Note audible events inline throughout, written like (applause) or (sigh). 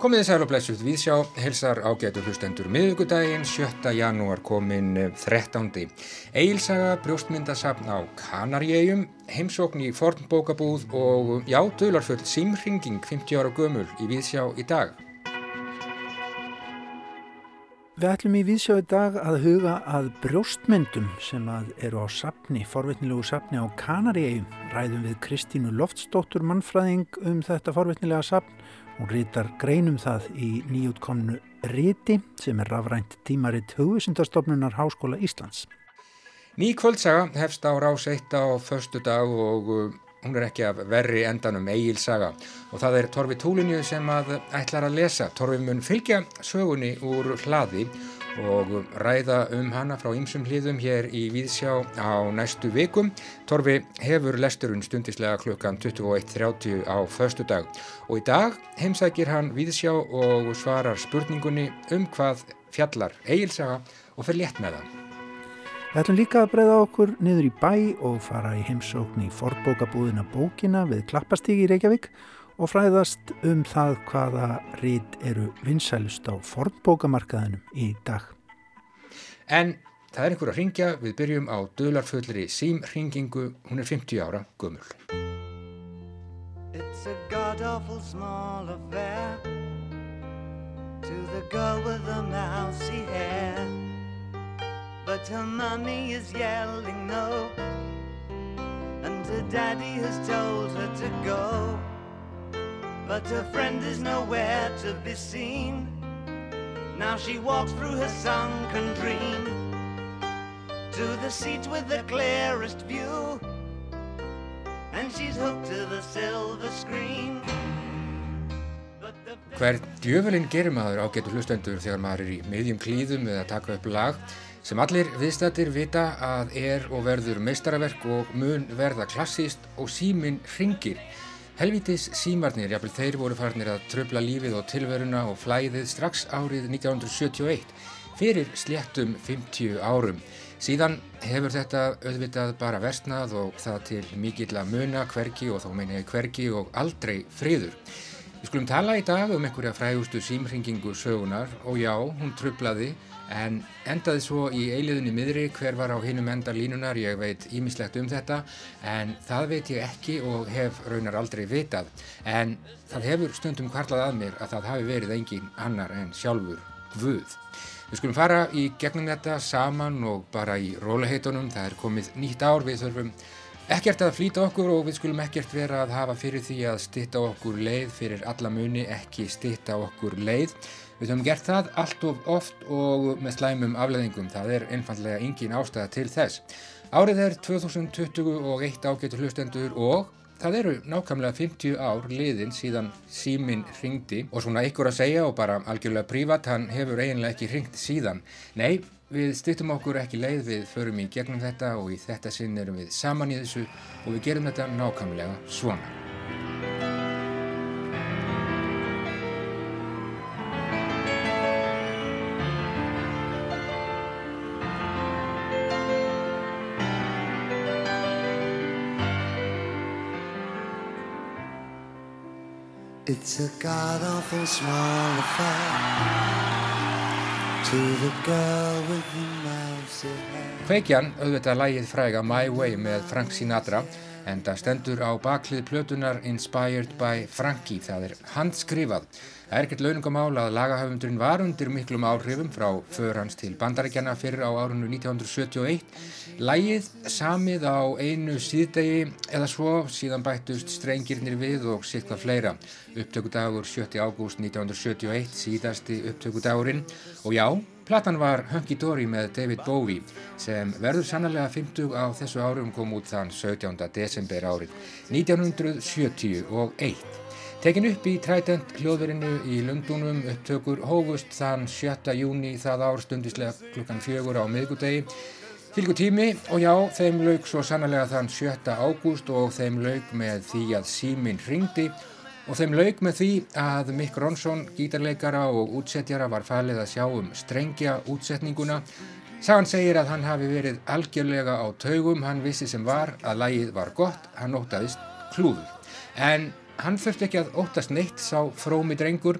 Komið þið sæl og blessuð viðsjá, helsar ágætu hlustendur miðugudaginn, 7. janúar komin 13. Eilsaga brjóstmyndasafn á Kanaríegjum, heimsókn í fornbókabúð og já, dölarfull símringing 50 ára gömul í viðsjá í dag. Við ætlum í viðsjá í dag að huga að brjóstmyndum sem að eru á sapni, forvitnilegu sapni á Kanaríegjum. Ræðum við Kristínu Loftsdóttur mannfræðing um þetta forvitnilega sapn Hún rítar greinum það í nýjútkomnu Ríti sem er rafrænt tímaritt hugvísindastofnunar Háskóla Íslands. Ný kvöldsaga hefst á rás eitt á förstu dag og hún er ekki af verri endanum eigilsaga og það er Torfi Túlinju sem að ætlar að lesa. Torfi mun fylgja sögunni úr hlaði og ræða um hana frá ýmsum hlýðum hér í Víðsjá á næstu vikum. Torfi hefur lesturinn stundislega klukkan 21.30 á förstu dag og í dag heimsækir hann Víðsjá og svarar spurningunni um hvað fjallar eigilsaga og fer létt með hann. Við ætlum líka að breyða okkur niður í bæ og fara í heimsókn í forbókabúðina bókina við Klappastígi í Reykjavík og fræðast um það hvaða rít eru vinsælust á fornbókamarkaðinum í dag. En það er einhver að ringja, við byrjum á dölarfullri símringingu, hún er 50 ára gummul. It's a god awful small affair To the girl with the But her mommy is yelling no. And her daddy has told her to go. But her friend is nowhere to be seen. Now she walks through her sunken dream To the seat with the clearest view. And she's hooked to the silver screen. Hver djöfelinn gerir maður ágetur hlustendur þegar maður er í miðjum klíðum eða taka upp lag sem allir viðstættir vita að er og verður meistaraverk og mun verða klassíst og síminn ringir Helvítis símarnir, jáfnvel þeir voru farnir að tröfla lífið og tilveruna og flæðið strax árið 1971 fyrir sléttum 50 árum. Síðan hefur þetta auðvitað bara versnað og það til mikill að muna hverki og þá meina ég hverki og aldrei friður. Við skulum tala í dag um einhverja frægustu símringingu sögunar og já, hún tröflaði en endaði svo í eiliðunni miðri hver var á hinum enda línunar, ég veit ímislegt um þetta en það veit ég ekki og hef raunar aldrei vitað. En það hefur stundum kvarlað að mér að það hafi verið engin annar en sjálfur Guð. Við skulum fara í gegnum þetta saman og bara í róliheitunum, það er komið nýtt ár, við þurfum ekkert að flýta okkur og við skulum ekkert vera að hafa fyrir því að stitta okkur leið fyrir alla muni, ekki stitta okkur leið Við höfum gert það allt of oft og með slæmum afleðingum. Það er einfallega engin ástæða til þess. Árið er 2021 ágættur hlustendur og það eru nákvæmlega 50 ár liðin síðan símin ringdi og svona ykkur að segja og bara algjörlega prívat, hann hefur eiginlega ekki ringt síðan. Nei, við styrtum okkur ekki leið, við förum í gegnum þetta og í þetta sinn erum við saman í þessu og við gerum þetta nákvæmlega svona. It's a god-awful small affair To the girl with the hair Kveikjan auðvitað lægið fræga My Way með Frank Sinatra en það stendur á baklið plötunar Inspired by Frankie, það er handskrifað Það er ekkert launungamál að lagahöfundurinn var undir miklum áhrifum frá för hans til bandarækjana fyrir á árunnu 1971. Lægið samið á einu síðdegi eða svo síðan bættust strengirnir við og sittkvað fleira. Upptökudagur 7. ágúst 1971, síðasti upptökudagurinn og já, platan var Hunky Dory með David Bowie sem verður sannlega 50 á þessu árum kom út þann 17. desember árið 1971. Tekin upp í Trident hljóðverinu í Lundunum upptökur hófust þann 7. júni það ár stundislega klukkan fjögur á miðgudegi. Fylgur tími og já, þeim lauk svo sannlega þann 7. ágúst og þeim lauk með því að síminn ringdi og þeim lauk með því að Mick Ronson, gítarleikara og útsetjara var falið að sjá um strengja útsetninguna. Sagan segir að hann hafi verið algjörlega á taugum, hann vissi sem var að lægið var gott, hann ótaðist klúður. En hann þurfti ekki að óttast neitt sá frómi drengur.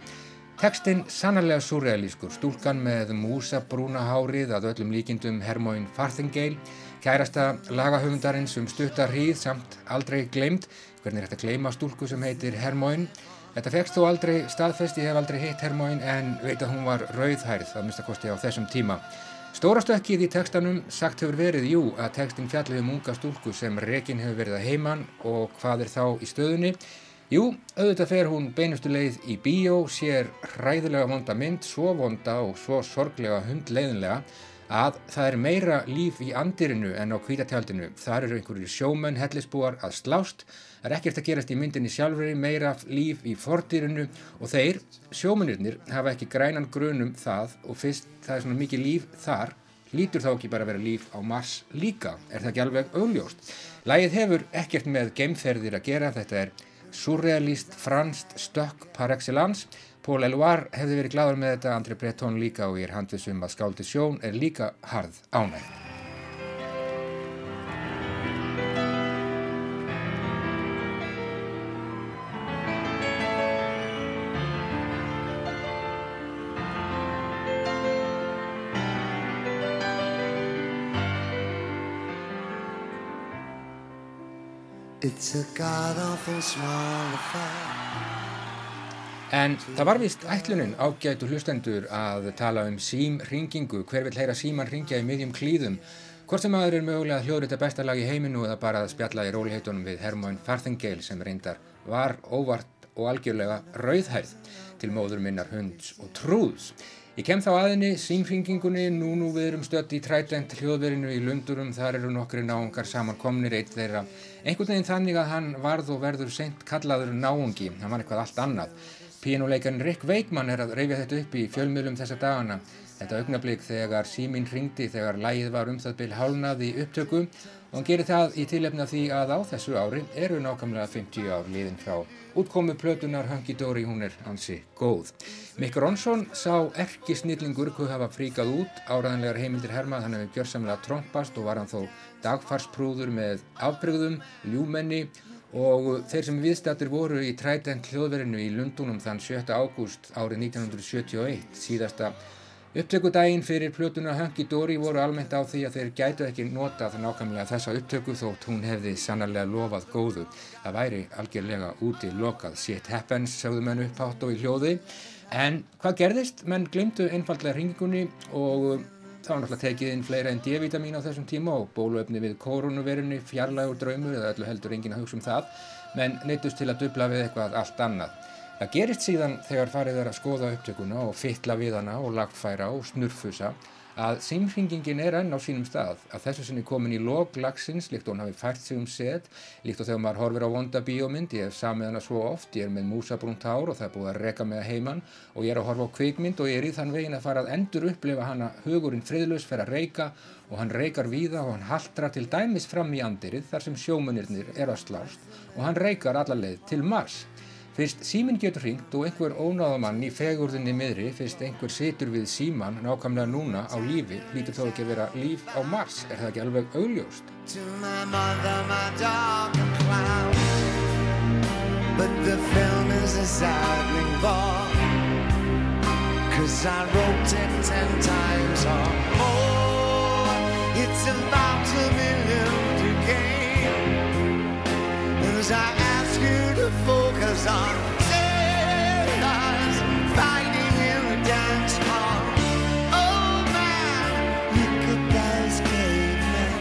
Tekstinn sannarlega surrealískur, stúlkan með músa brúna hárið að öllum líkindum Hermóin Farthingale, kærasta lagahöfundarinn sem stuttar hríð samt aldrei gleimt, hvernig er þetta gleima stúlku sem heitir Hermóin. Þetta fegst þó aldrei staðfest, ég hef aldrei hitt Hermóin en veit að hún var rauðhærð, að mista kosti á þessum tíma. Stórastökkið í tekstanum sagt hefur verið, jú, að tekstin fjallið um unga stúlku sem rekin hefur verið að heiman og hvað er þá í stöðunni? Jú, auðvitað fer hún beinustu leið í bíó, sér hræðilega vonda mynd, svo vonda og svo sorglega hundleiðinlega að það er meira líf í andirinu en á kvítatjaldinu. Þar eru einhverju sjómenn, hellisbúar að slást, það er ekkert að gerast í myndinni sjálfur, meira líf í fordýrinu og þeir, sjómennirnir, hafa ekki grænan grunum það og fyrst það er svona mikið líf þar, lítur þá ekki bara að vera líf á Mars líka, er það ekki alveg augljóst. Lægið hefur ekkert með geimferðir að gera, þetta er surrealist, franst, stökk par excellence Pól Eluar hefði verið gláður með þetta, Andri Breton líka og ég er handlisum að skáldi sjón er líka harð ánægð. It's a god-awful small affair En það var vist ætlunin ágætu hlustendur að tala um símringingu, hver vil heyra síman ringja í miðjum klíðum, hvort sem aður er mögulega hljóður þetta besta lag í heiminu eða bara að spjalla í róliheitunum við Hermóin Farthingale sem reyndar var óvart og algjörlega rauðhærð til móður minnar hunds og trúðs. Ég kem þá aðinni símringingunni, nú nú við erum stött í trætend hljóðverinu í lundurum, þar eru nokkri náungar samankomnir eitt þeirra. Einhvern veginn þannig að hann varð og verður sent kallaður náungi, hann var eitthvað allt annað. Pínuleikarinn Rick Wakeman er að reyfja þetta upp í fjölmjölum þessa dagana. Þetta augnablík þegar síminn ringdi þegar lægið var um það byrj hálnað í upptöku og hann gerir það í tilefna því að á þessu ári eru nákvæmlega 50 ár liðin frá útkomu plötunar Hunky Dory, hún er ansi góð. Mick Ronson sá erki snillingur hvað hafa fríkað út áraðanlegar heimildir hermað, hann hefur gjörsamlega trompast og var hann þó dagfarsprúður með afbrygðum, ljúmenni og þeir sem viðstættir voru í trætent hljóðverinu í Lundunum þann 7. ágúst árið 1971 síðasta upptökudaginn fyrir plötuna Hunky Dory voru almennt á því að þeir gætu ekki notað nákvæmlega þessa upptöku þótt hún hefði sannarlega lofað góðu það væri algjörlega úti lokað shit happens, sagðu menn upphátt og í hljóði en hvað gerðist? menn glimtu einfallega hringingunni og Það var náttúrulega tekið inn fleira en D-vitamin á þessum tíma og bóluöfni við koronavirunni, fjarlægur draumur eða öllu heldur engin að hugsa um það, menn neytust til að dubla við eitthvað allt annað. Það gerist síðan þegar farið er að skoða upptökuna og fytla við hana og lagfæra og snurfusa að símringingin er enn á sínum stað. Að þessu sinni komin í log lagsins líkt og hann hafi fært sig um set líkt og þegar maður horfir á vonda bíómynd ég hef samið hana svo oft, ég er með músabrúnt hár og það er búið að reka með heimann og ég er að horfa á kvikmynd og ég er í þann vegin að fara að endur upplifa hana. Hugurinn friðlös fer að reyka og hann reykar víða og hann haldrar til dæmis fram í andirið þar sem sjómunirnir er að slást og hann reykar allarleið til Mars Fyrst síminn getur hringt og einhver ónáðamann í fegurðinni miðri, fyrst einhver situr við síman nákvæmlega núna á lífi, lítur þá ekki að vera líf á Mars, er það ekki alveg augljóst? But the film is focus on sailors fighting in the dance hall. Oh man, look at those cavemen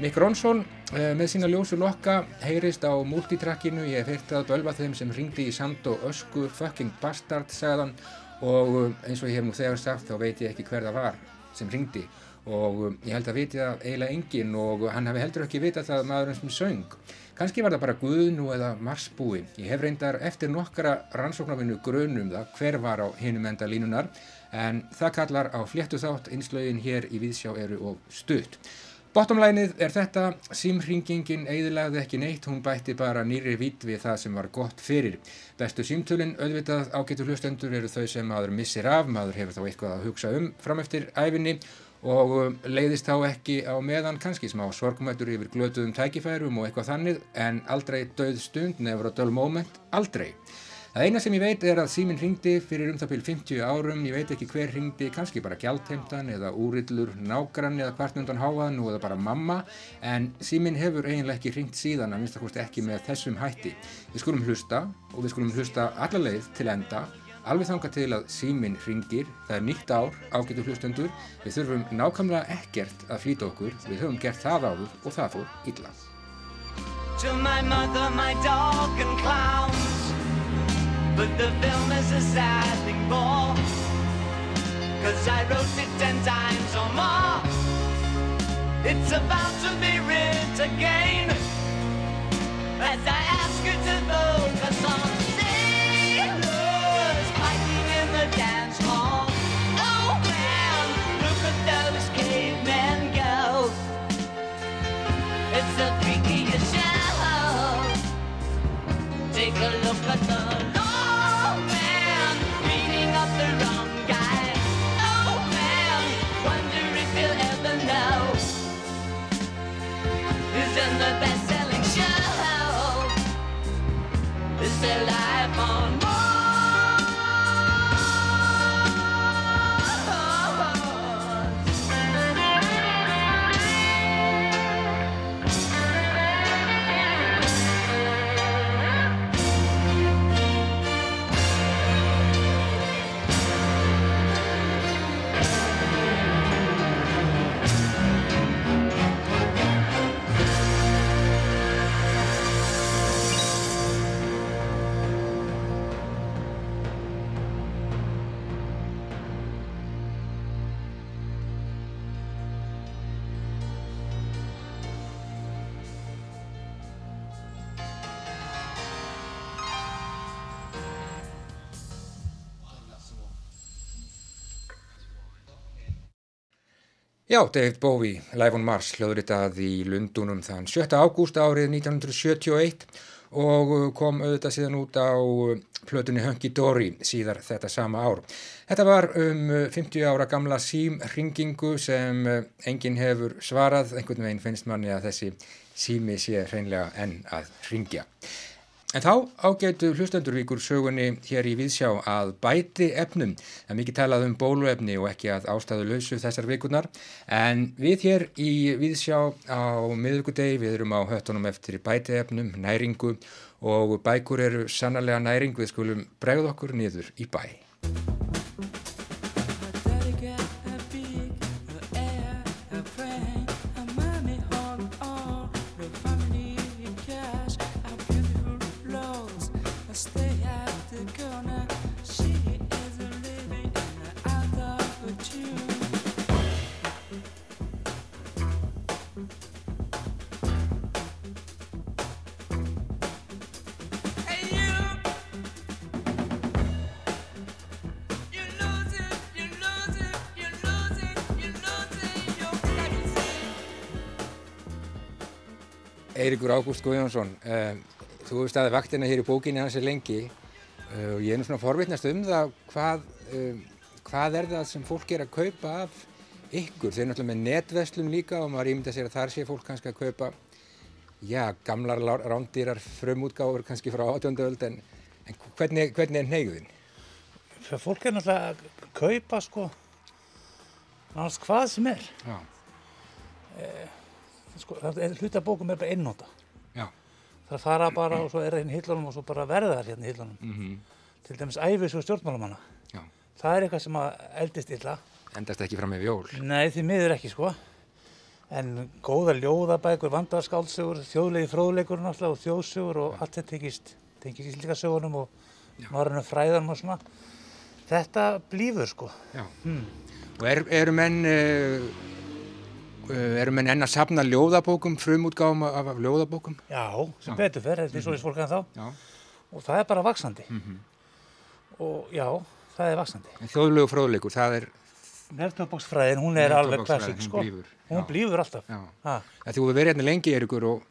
Mick Ronson uh, með sína ljósu lokka heyrist á multitrackinu, ég hef heyrt að bölva þeim sem ringdi í sand og ösku fucking bastard sagðan og uh, eins og ég hef nú þegar sagt þá veit ég ekki hver það var sem ringdi og um, ég held að viti það eiginlega engin og hann hefði heldur ekki vitað það maðurinn sem söng. Kanski var það bara Guðnú eða Marsbúi. Ég hef reyndar eftir nokkara rannsóknarvinnu grunum það hver var á hinum enda línunar en það kallar á fléttu þátt einslögin hér í Víðsjá eru og stutt. Bottomlænið er þetta, símringingin eiðilegði ekki neitt, hún bætti bara nýri vít við það sem var gott fyrir. Bestu símtölinn, auðvitað ágætu hlustendur eru þau sem maður missir af, maður hefur þá eitthvað að hugsa um fram eftir æfinni og um, leiðist þá ekki á meðan kannski smá sorgumættur yfir glötuðum tækifærum og eitthvað þannig en aldrei döð stund nefnur á döl moment, aldrei. Það eina sem ég veit er að síminn ringdi fyrir um það byrj 50 árum, ég veit ekki hver ringdi, kannski bara gjaldheimtan eða úrillur nágrann eða kvartnundan háaðan og eða bara mamma, en síminn hefur eiginlega ekki ringt síðan að minnstakosti ekki með þessum hætti. Við skulum hlusta og við skulum hlusta alla leið til enda alveg þanga til að síminn ringir, það er nýtt ár, ágætu hlustendur, við þurfum nákvæmlega ekkert að flýta okkur, við höfum gert það áður og það fór illa. To my mother, my dog and clowns But the film is a sad thing more Cause I wrote it ten times or more It's about to be writ again As I ask you to vote for some It's a freaky show. Take a look at the Já, David Bowie, Live on Mars, hljóðritað í Lundunum þann 7. ágúst árið 1971 og kom auðvitað síðan út á plötunni Hunky Dory síðar þetta sama ár. Þetta var um 50 ára gamla símringingu sem enginn hefur svarað, einhvern veginn finnst manni að þessi sími sé hreinlega enn að ringja. En þá ágætu hlustendurvíkur sögunni hér í Víðsjá að bæti efnum. Það er mikið talað um bóluefni og ekki að ástæðu lausu þessar vikurnar. En við hér í Víðsjá á miðugudegi, við erum á höttunum eftir bæti efnum, næringu og bækur eru sannarlega næring við skulum bregð okkur niður í bæ. Eirikur Ágúst Guðjónsson, um, þú hefur staðið vaktina hér í bókinni hans er lengi uh, og ég er nú svona forvittnast um það hvað, um, hvað er það sem fólk er að kaupa af ykkur. Þeir eru náttúrulega með netveslum líka og maður ímynda sér að þar sé fólk kannski að kaupa, já, gamlar rándýrar frumútgáfur kannski frá átjóndöld en, en hvernig, hvernig er neyguðin? Það fólk er náttúrulega að kaupa sko, náttúrulega hvað sem er. Já. Eh, sko, hlutabókum er bara einnóta það fara bara og svo er það hérna í hillunum og svo bara verða það hérna í hillunum. Mm -hmm. til dæmis æfis og stjórnmálamanna það er eitthvað sem að eldist illa. Endast ekki fram með vjól nei því miður ekki sko. En góða ljóðabækur, vandarskálsugur þjóðlegi fróðleikur náttúrulega og þjóðsugur og Já. allt þetta tengist tengist í slíka sögunum og marðunum fræðanum og svona. Þetta blífur sko. Hmm. og er, eru menn uh, erum við enn að sapna ljóðabókum, frumútgáðum af, af ljóðabókum? Já, sem betur fer, þetta er mm -hmm. svo í fólk en þá. Já. Og það er bara vaksandi. Mm -hmm. Og já, það er vaksandi. En þjóðlegu fróðleikur, það er... Nefndabóksfræðin, hún er alveg klassík, sko. Blífur. Hún blífur alltaf. Þú hefur verið hérna lengi, Eirikur, og,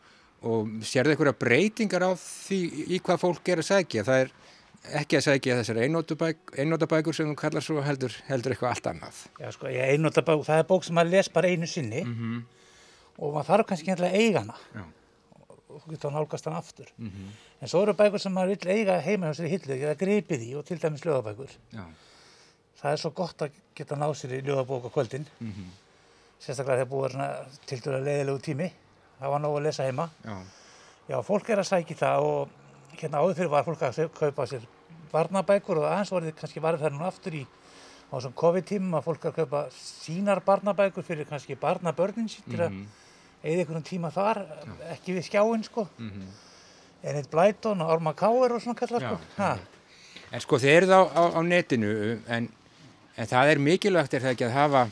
og sérðu eitthvað breytingar á því í hvað fólk er að segja. Það er ekki að segja þessar einnótabækur sem þú kallar svo heldur, heldur eitthvað allt annað. Já, sko, ég einnótabæk, það er bók sem maður les bara einu sinni mm -hmm. og maður þarf kannski ekki að eiga hana Já. og þú getur að nálgast hana aftur. Mm -hmm. En svo eru bækur sem maður vil eiga heima hjá sér í hillu, geta gripið í og til dæmis ljóðabækur. Já. Það er svo gott að geta náð sér í ljóðabók á kvöldin, mm -hmm. sérstaklega þegar búið svona til dæra leiðilegu tími, það var nógu að lesa heima. Já. Já, fólk er að sækja það og hérna áður fyrir var fólk að kaupa sér barnabækur og aðeins voruð kannski varðið þær nú aftur í á þessum COVID-tímum að fólk að kaupa sínar barnabækur fyrir kannski barnabörnin sín til að mhm. eða einhvern tíma þar, ekki við skjáinn sko. Mm -hmm. En eitt Blæton og Orma Káer og svona kallar sko. Já, en sko þið eruð á, á, á netinu en, en það er mikilvægt er það ekki að hafa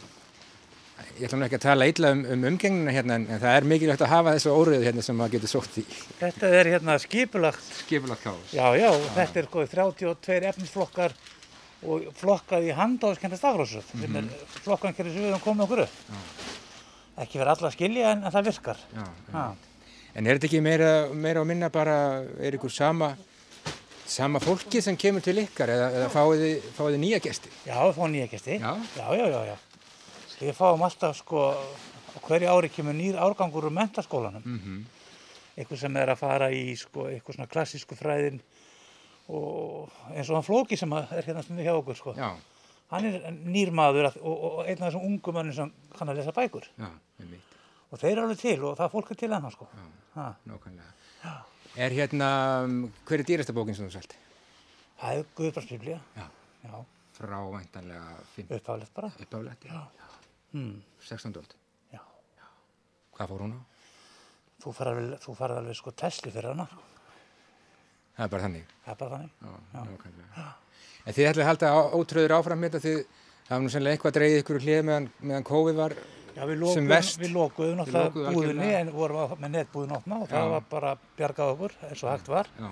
ég ætla nú ekki að tala illa um, um umgengnuna hérna en, en það er mikilvægt að hafa þessu óriðu hérna sem maður getur sótt í. Þetta er hérna skipulagt. Skipulagt káðs. Já, já, já, þetta er sko 32 efnisflokkar og flokkað í handáðskenda stafrósröð mm -hmm. sem er mhm. flokkan hverju sem við höfum komið okkur upp. Ekki verið alla að skilja en, en það virkar. Já, en, en er þetta ekki meira, meira að minna bara, er ykkur sama sama fólki sem kemur til ykkar eða, eða fáið þið nýja gesti? Já, fáum nýja gesti. Já, já, já, já. já. Við fáum alltaf sko, hverju ári kemur nýr árgangur úr mentaskólanum. Mm -hmm. Eitthvað sem er að fara í sko, eitthvað svona klassísku fræðin og eins og hann Flóki sem er hérna stundið hjá okkur sko. Já. Hann er nýr maður að, og, og einn af þessum ungum mannir sem kann að lesa bækur. Já, einmitt. Og þeir eru alveg til og það er fólk til hann sko. Já, nákvæmlega. Já. Er hérna, hver er dýrasta bókin sem þú sælt? Það er Guðbrandsbiblía. Já. Já. Frávæntanlega. Uppáflegt bara. Uppáflegt, já. já. Mm. 16. öld? Já. Já. Hvað fór hún á? Þú farið alveg sko Tesla fyrir hana. Það er bara þannig? Það er bara þannig. Já, já. já. En þið ætlaði að halda ótröður áfram hérna því það var nú sannlega eitthvað dreyðið ykkur hlið meðan, meðan COVID var já, lokuðum, sem vest. Við lókuðum náttúrulega búðinni en vorum með netbúðin opna og það var bara bjargað okkur eins og hægt var. Já.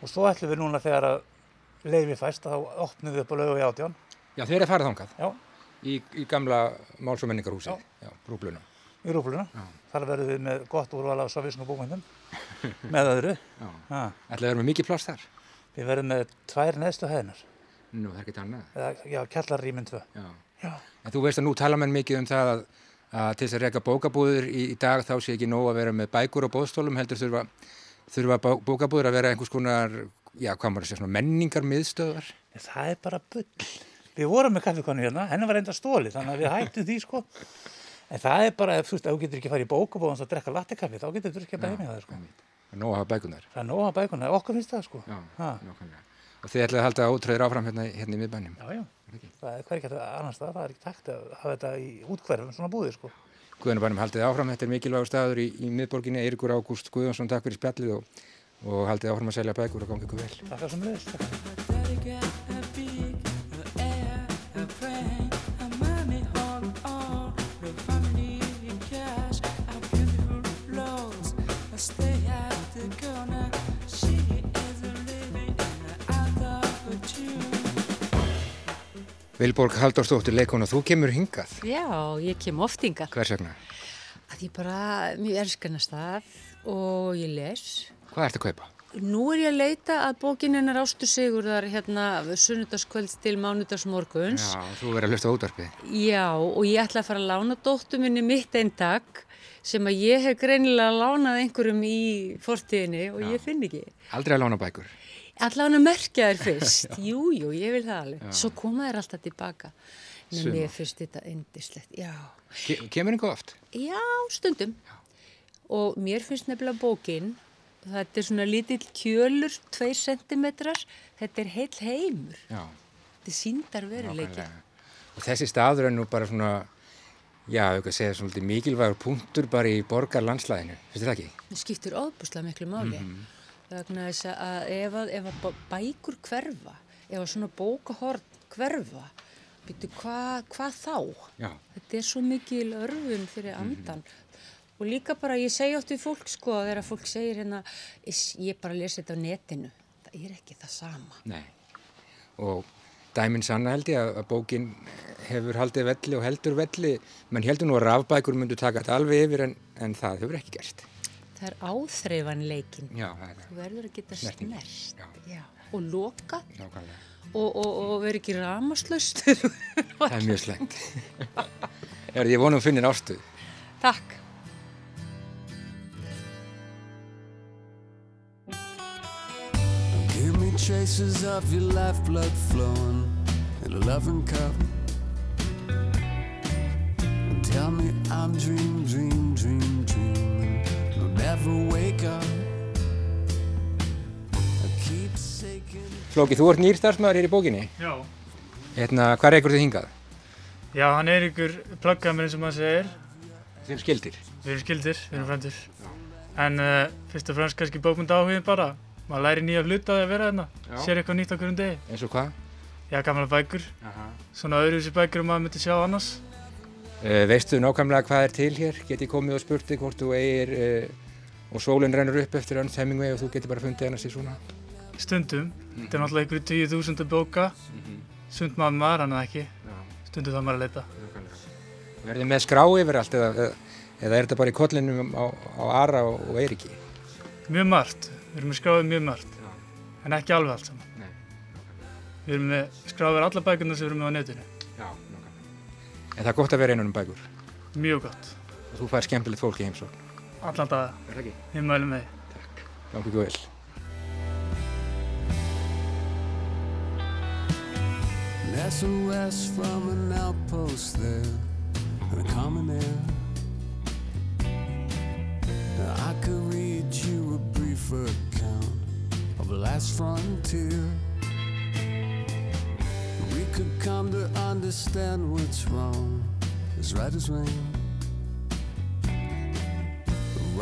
Og svo ætlum við núna þegar að leiði fæst þá opnum við upp á laugu í átján. Já, þeir eru að fara þángað. Já í, í gamla máls- og menningarhúsi, Rúbluna. Í Rúbluna, þar verðum við með gott úrval af sovísku búmyndum, (laughs) með öðru. Ætlaði að vera með mikið pláss þar? Við verðum með tvær neðstu hæðinar. Nú, það er ekki annað. Eða, já, kjallarrýminn tvö. Já. já. En þú veist að nú tala menn mikið um það að, að til þess að reyka bókabúður í, í dag þá sé ekki nóg að vera með bækur og bóðstólum, heldur þurfa, þurfa bókabúður að vera einhvers konar, já, hvað maður sé, svona menningar miðstöðar? Það er bara bull. Við vorum með kaffekonu hérna, henni var enda stóli þannig að við hættum því sko en það er bara, þú veist, ef þú getur ekki farið í bókabóðans að drekka lattekaffi, þá getur þú ekki að bæða það sko. Það er nóg að hafa bækunar. Það er nóg að hafa bækunar, okkur finnst það sko. Já. Og þið ætlaði að halda ótröður áfram hérna, hérna í miðbænum. Já, já, það er hver ekki annars það, það er ekki takt að hafa þetta í útkverfum svona búðir sko. Guðanabænum haldið áfram, þetta er mikilvægur staður í, í miðborginni, Eirikur Ágúst Guðansson, takk fyrir spjallið og, og haldið áfram að selja bækur og gangi ykkur vel. Vilborg Halldórsdóttir leikona, þú kemur hingað? Já, ég kem oft hingað. Hvers vegna? Að ég bara, mjög erskannast það og ég les. Hvað ert að kaupa? Nú er ég að leita að bókinn hennar Ástur Sigurðar hérna sunnudagskvölds til mánudagsmorguns. Já, þú verður að hlusta útvarpið. Já, og ég ætla að fara að lána dóttu minni mitt einn dag sem að ég hef greinilega lánað einhverjum í fortíðinni og Já. ég finn ekki. Aldrei að lána bækur? Allavega merkja þér fyrst, (laughs) jú, jú, ég vil það alveg. Já. Svo koma þér alltaf tilbaka. En mér finnst þetta endislegt, já. Ke kemur einhver oft? Já, stundum. Já. Og mér finnst nefnilega bókinn, þetta er svona lítill kjölur, 2 cm, þetta er heil heimur. Já. Þetta síndar veruleiki. Og þessi staður er nú bara svona, já, auðvitað segja svona mikilvægur punktur bara í borgar landslæðinu, finnst þetta ekki? Það skiptur óbúslega miklu máli. Mm -hmm vegna þess að ef að, ef að bækur hverfa, ef að svona bókahorn hverfa, byrju hvað hva þá? Já. Þetta er svo mikil örfun fyrir mhm. andan mm -hmm. og líka bara ég segja oft við fólk sko þegar fólk segir hérna ég bara lesi þetta á netinu, það er ekki það sama. Nei og dæminn sanna held ég að, að bókin hefur haldið velli og heldur velli, menn heldur nú að rafbækur myndu taka þetta alveg yfir en, en það hefur ekki gerst það er áþreifanleikin þú verður að geta snert og loka Nákvæmlega. og, og, og vera ekki ramaslaust. (laughs) Það er mjög slengt. (laughs) er ég vonum finnir ástuð. Takk. Give me traces of your lifeblood flowing in a loving cup. And tell me I'm dream, dream, dream, dreaming. Flóki, þú ert nýr starfsmæður hér í bókinni. Já, Hérna, hvað reykur þið hingað? já, hann er ykkur pluggaði mér eins og maður segir. Þið erum skildir. Við erum skildir, við erum frændir. En uh, fyrst og fremst kannski bókmynda áhugin bara. Maður læri nýja hluta að vera hérna. Já. Sér eitthvað nýtt á hverjum degi. Eins og hvað? Já, gamla bækur. Aha. Svona öðruvísi bækur um maður myndi sjá annars. Uh, veistu nákvæmlega hvað er til hér? Get ég komið og spurt þig hvort þú eigir uh, og sólinn rennur upp eftir Ernst Hemingway og þú getur bara fundið hennar sér svona? Stundum. Þetta er náttúrulega ykkur tíu þúsundu bóka. Sund maður maður hann ekki. Stundum það maður að leita. Verðið með skrá yfir allt eða, eða, eða er þetta bara í kollinum á, á Ara og, og Eiriki? Mjög margt. Við erum með skráðið mjög margt. En ekki alveg allt saman. Nei. Við erum með skráðið alla bækurna sem við erum með á netinu. Já, En það er gott að vera einan um bækur Mjög gott. og þú fær skemmtilegt fólk í heimsókn. Allan daga. Er það ekki? Ég mælum með því. Gangi ekki vel. An SOS from an outpost there, and a common air. Now I could read you a brief account of the last frontier. We could come to understand what's wrong, as right as rain.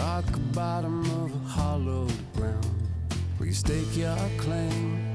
Rock bottom of a hollowed ground, where you stake your claim.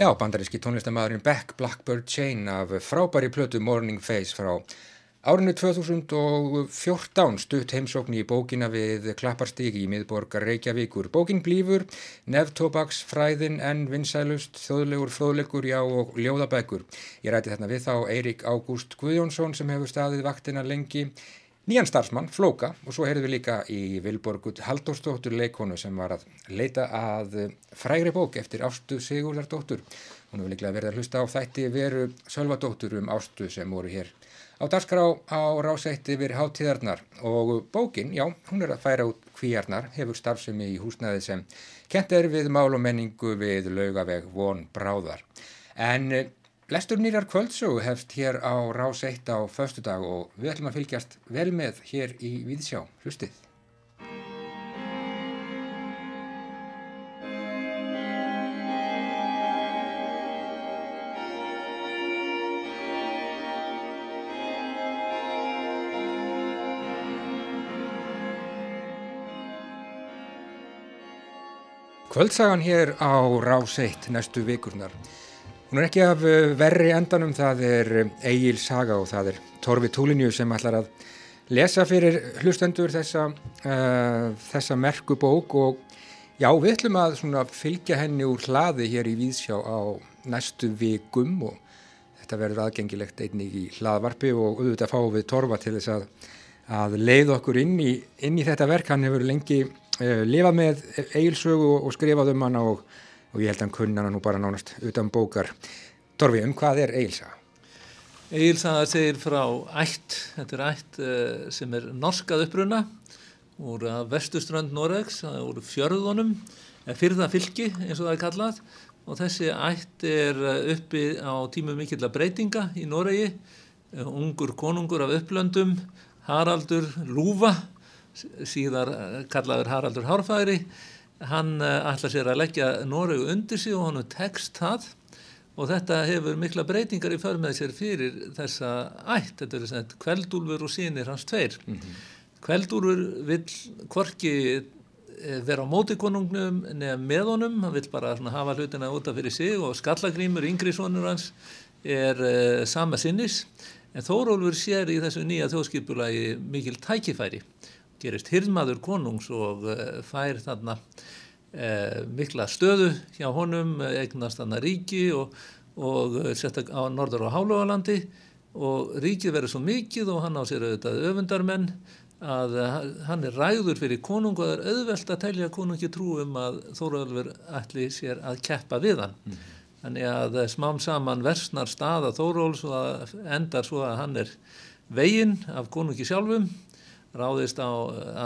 Já, bandaríski tónlistamæðurinn Beck Blackbird Chain af frábæri plötu Morning Face frá árinu 2014 stutt heimsókn í bókina við Klapparstík í miðborgar Reykjavíkur. Bókin blífur, neftóbaks, fræðin en vinsælust, þjóðlegur, fróðlegur, já og ljóðabækur. Ég ræti þarna við þá Eirik Ágúst Guðjónsson sem hefur staðið vaktina lengi, nýjan starfsmann, Flóka, og svo heyrðum við líka í Vilborgut Halldórsdóttur leikonu sem var að leita að frægri bók eftir Ástu Sigurðardóttur. Hún hefur líklega verið að hlusta á þætti veru Sölvadóttur um Ástu sem voru hér á dagskrá á rásætti yfir hátíðarnar og bókin, já, hún er að færa út kvíarnar, hefur starfsemi í húsnæði sem kent er við mál og menningu við laugaveg von bráðar. En eh, lestur nýrar kvöldsögu hefst hér á rás 1 á förstu dag og við ætlum að fylgjast vel með hér í Víðsjá. Hlustið. Kvöldsagan hér á rás 1 næstu vikurnar. Hún er ekki af eh, verri endanum, það er Egil Saga og það er Torfi Túlinju sem ætlar að lesa fyrir hlustendur þessa, uh, þessa merku bók og já, við ætlum að fylgja henni úr hlaði hér í Víðsjá á næstu vikum og þetta verður aðgengilegt einnig í hlaðvarpi og auðvitað fáum við Torfa til þess að, að leið okkur inn í, inn í þetta verk, hann hefur lengi uh, lifað með Egilsögu og skrifað um hana og og ég held að hann kunna hann nú bara nánast utan bókar. Torfi, um hvað er Egilsaga? Egilsaga segir frá ætt, þetta er ætt uh, sem er norskað uppruna úr vestuströnd Noregs, það voru fjörðunum, fyrða fylki eins og það er kallað og þessi ætt er eh, uppi á tímu mikill að breytinga í Noregi, uh, ungur konungur af upplöndum, Haraldur Lúfa, síðar kallaður Haraldur Hárfæri, hann eh, ætla sér að leggja Noregu undir sig og hann tekst það. Og þetta hefur mikla breytingar í för með sér fyrir þessa ætt, þetta er svona kveldúlfur og sínir hans tveir. Mm -hmm. kveldúlfur vil hvorki eh, vera á mótikonungnum nefn með honum, hann vil bara hafa hlutina útaf fyrir sig og skallagrímur yngri sonur hans er uh, sama sinnis. En Þórólfur sér í þessu nýja þjóðskipulagi mikil tækifæri gerist hirðmaður konungs og uh, fær þarna uh, mikla stöðu hjá honum, eignast þarna ríki og, og uh, setta á norður og hálóðalandi og ríkið verður svo mikið og hann á sér auðvitað öfundarmenn að hann er ræður fyrir konung og það er auðvelt að telja konungi trú um að Þórólfur ætli sér að keppa við hann. Mm. Þannig að smám saman versnar staða Þóróls og endar svo að hann er veginn af konungi sjálfum ráðist á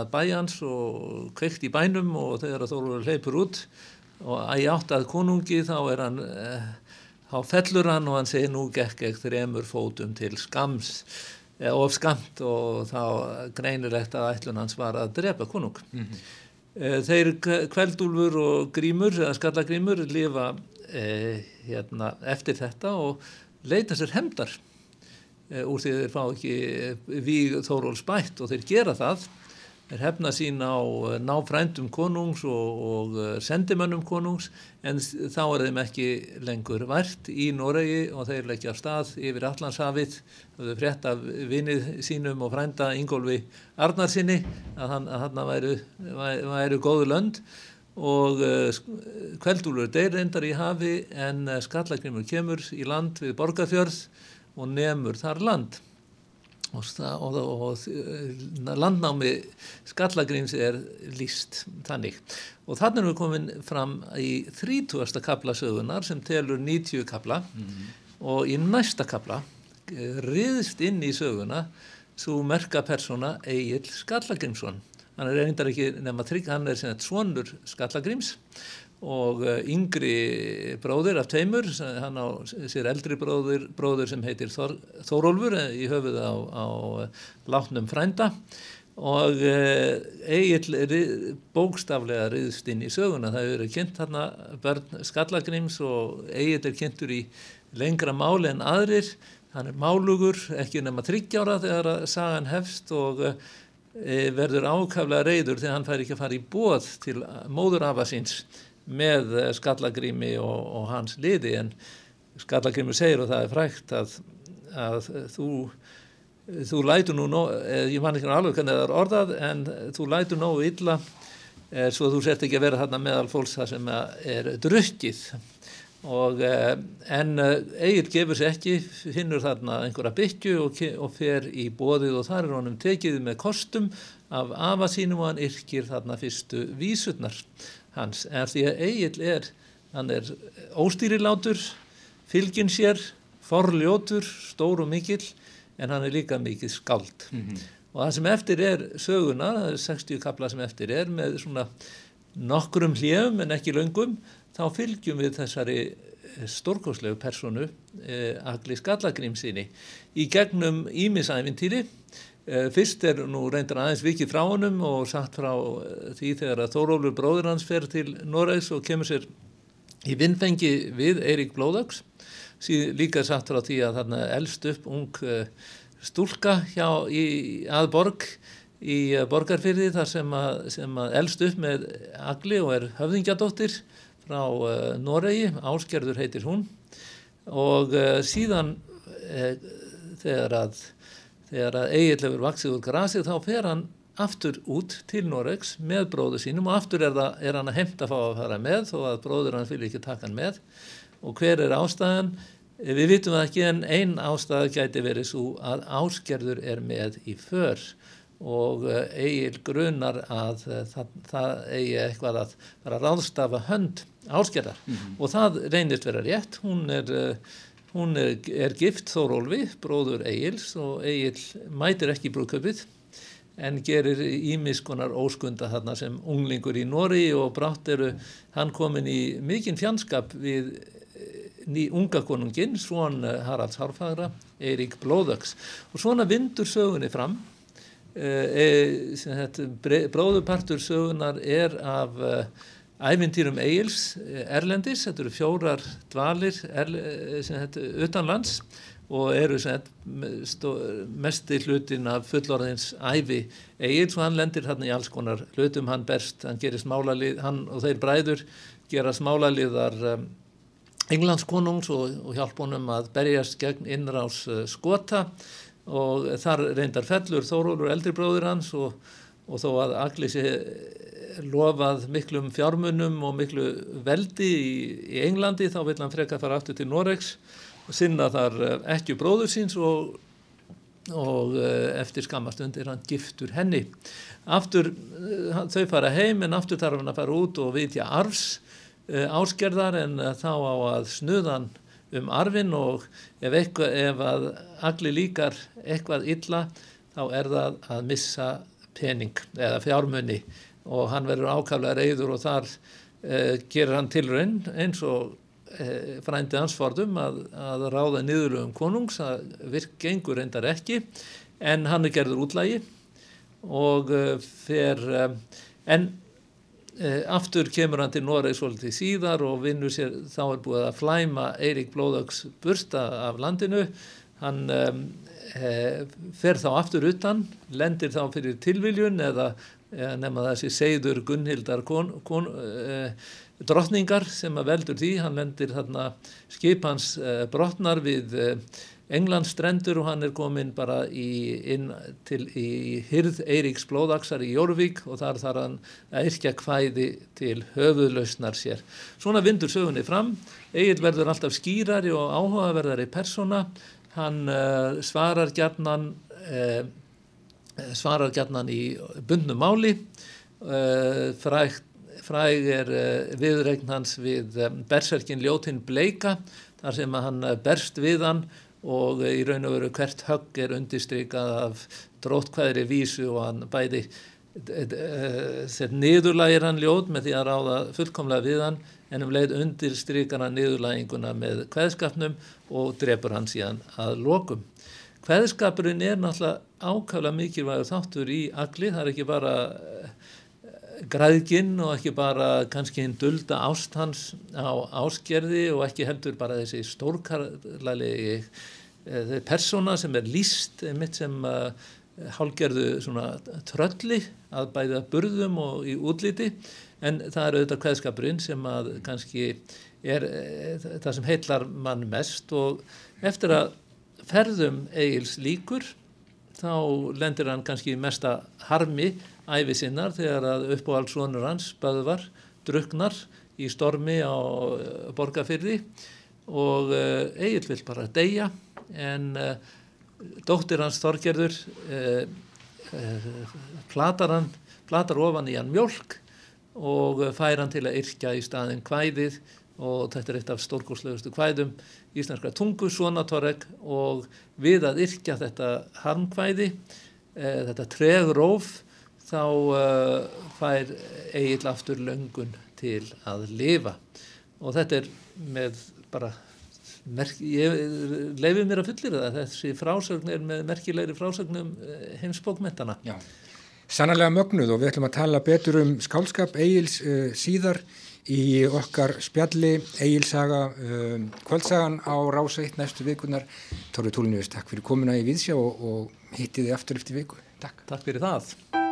að bæjans og kveikt í bænum og þegar Þórólfur leipur út og að ég átt að konungi þá er hann eh, þá fellur hann og hann segir nú gekk ekki þremur fótum til skams eh, of skamt og þá greinilegt að ætlun hans var að drepa konung mm -hmm. eh, þeir kveldúlfur og grímur skallagrímur lifa eh, hérna, eftir þetta og leita sér hemdar Eh, úr því þeir fá ekki eh, víg Þóról spætt og þeir gera það þeir hefna sín á eh, náfrændum konungs og, og sendimönnum konungs en þá er þeim ekki lengur vært í Noregi og þeir leggja af stað yfir Allandshafið þau frétta vinnið sínum og frænda Ingólfi Arnarsinni að hann að væru, væru, væru góðu lönd og kveldúlur deyr reyndar í hafi en skallagrimur kemur í land við Borgafjörð og nefnur þar land og, og, og landnámi skallagríms er líst þannig og þannig erum við komin fram í 30. kapla sögunar sem telur 90 kapla mm -hmm. og í næsta kapla eh, riðst inn í söguna svo merka persóna Egil Skallagrímsson hann er reyndar ekki nefn að trygg hann er svonur Skallagríms og eh, yngri bróðir af tveimur, hann á sér eldri bróðir, bróðir sem heitir Þor, Þórólfur eh, í höfuð á, á eh, látnum frænda. Og Egil bókstaflega riðst inn í söguna, það verið kynnt hann börn Skallagrims og Egil er kynntur í lengra máli en aðrir, hann er málugur, ekki nema þryggjára þegar sagan hefst og verður ákaflega reyður þegar hann fær ekki að fara í bóð til móður afa síns með eh, skallagrími og, og hans liði en skallagrími segir og það er frækt að, að þú þú lætur nú, nóg, eh, ég man ekki alveg hvernig það er orðað en þú lætur nógu illa er, svo þú sért ekki að vera þarna meðal fólks það sem er drukkið. Og en Egil gefur sér ekki, finnur þarna einhverja byggju og, og fer í bóðið og þar er honum tekið með kostum af afa sínum og hann yrkir þarna fyrstu vísurnar hans. En því að Egil er hann er óstýrilátur fylgin sér, forljótur stór og mikill en hann er líka mikill skald mm -hmm. og það sem eftir er söguna það er 60 kapla sem eftir er með svona nokkrum hljefum en ekki laungum þá fylgjum við þessari stórkoslegu personu eh, Agli Skallagrímsinni í gegnum Ímisævintýri eh, fyrst er nú reyndar aðeins vikið frá honum og satt frá eh, því þegar að Þórólur bróður hans fer til Noregs og kemur sér í vinnfengi við Eirík Blóðags síðan líka satt frá því að þarna elst upp ung eh, stúlka hjá í, að borg í eh, borgarfyrði þar sem að, sem að elst upp með Agli og er höfðingjadóttir frá Noregi, Áskerður heitir hún. Og síðan uh, þegar að, þegar að Egil hefur vaksið úr grasið þá fer hann aftur út til Noregs með bróðu sínum og aftur er, það, er hann að heimta að fá að fara með þó að bróður hann fyrir ekki taka hann með og hver er ástæðan? Við vitum það ekki en einn ástæða gæti verið svo að Áskerður er með í för og Egil grunar að það, það eigi eitthvað að að ráðstafa hönd áskerðar mm -hmm. og það reynist vera rétt hún er, eh, hún er, gift Þórólfi, bróður Egils og Egil mætir ekki brúköpið en gerir ímiskonar óskunda þarna sem unglingur í Nóri og brátt eru hann komin í mikinn fjandskap við eh, ný unga konunginn, svon Haralds Harfagra, Eirík Blóðöks og svona vindur sögunni fram e, e, bróðupartur sögunar er af Ævintýrum Egils eh, Erlendis, þetta eru fjórar dvalir er, utanlands og eru mest í hlutin af fullorðins ævi Egils og hann lendir hann í alls konar hlutum, hann berst, hann gerir smálalið, hann og þeir bræður gera smálaliðar um, Englandskonungs og, og hjálp honum að berjast gegn innrás uh, skota. Og þar reyndar fellur Þórólur eldribróður hans og, og þó að allir sé lofað miklum fjármunum og miklu veldi í, í Englandi þá vil hann freka fara aftur til Noregs og sinna þar eh, ekki bróður síns og, og eh, eftir skamastund er hann giftur henni. Aftur eh, þau fara heim en aftur þarf hann að fara út og vitja arfs áskerðar en þá á að snuðan um arfin og ef, eitthvað, ef að allir líkar eitthvað illa þá er það að missa pening eða fjármunni og hann verður ákaflega reyður og þar eh, gerir hann tilraun eins og eh, frændi ansfordum að, að ráða niðurlögum konungs, það virk gengur reyndar ekki en hann er gerður útlægi og eh, fer eh, en eh, aftur kemur hann til Noreg svolítið síðar og vinnur sér þá er búið að flæma Eirík Blóðags bursta af landinu. Hann eh, fer þá aftur utan lendir þá fyrir tilviljun eða nema þessi segður Gunnhildar kon, kon, eh, drottningar sem að veldur því, hann lendir þarna skipans eh, brotnar við eh, Englandsstrendur og hann er komin bara í, inn til í hyrð Eiríks blóðaksar í Jórvík og þar þarf hann að yrkja hvæði til höfuðlausnar sér. Svona vindur sögunni fram, Egil verður alltaf skýrari og áhugaverðari persóna, hann uh, svarar gjarnan uh, Eh, svarar gætnan í bundnum máli eh, fræg, fræg er eh, viðregn hans við berserkin Ljótin Bleika þar sem hann berst við hann og í raun og veru hvert högg er undistrykað af drótkvæðri vísu og hann bæði þegar niðurlægir hann ljót með því að ráða fullkomlega við hann en um leið undirstrykar hann niðurlæginguna með kveðskapnum og drefur hann síðan að lokum. Hveðskapurinn er náttúrulega ákvæmlega mikilvægur þáttur í agli, það er ekki bara eh, græðginn og ekki bara kannski hinn dulda ástans á áskerði og ekki heldur bara þessi stórkarlælegi eh, persóna sem er líst mitt sem uh, hálgerðu trölli að bæða burðum og í útliti. En það er auðvitað hveðskapurinn sem að kannski er það sem heitlar mann mest. Og eftir að ferðum Egil's líkur þá lendir hann kannski mesta harmi æfi sinnar þegar að uppáhaldsvonur hans Böðvar druknar í stormi á eh, borgarfyrði og uh, Egil vil bara deyja en uh, dóttir hans Þorgerður platar hann platar ofan í hann mjölk og fær hann til að yrkja í staðin kvæðið og þetta er eitt af stórgóðslegustu kvæðum íslenskra tungu, sonatorreg og við að yrkja þetta harmkvæði, e, þetta tregróf, þá e, fær eigill aftur löngun til að lifa. Og þetta er með bara merk, ég leifir mér að fullir það þessi frásögn er með merkilegri frásögnum eh, heimsbókmentana Já, sannarlega mögnuð og við ætlum að tala betur um skálskap Egil's uh, síðar í okkar spjalli Egilsaga um, kvöldsagan á rása eitt næstu vikunar Tóri Túlinniðus, takk fyrir komuna í Víðsjá og, og hittiði aftur eftir viku. Takk. Takk fyrir það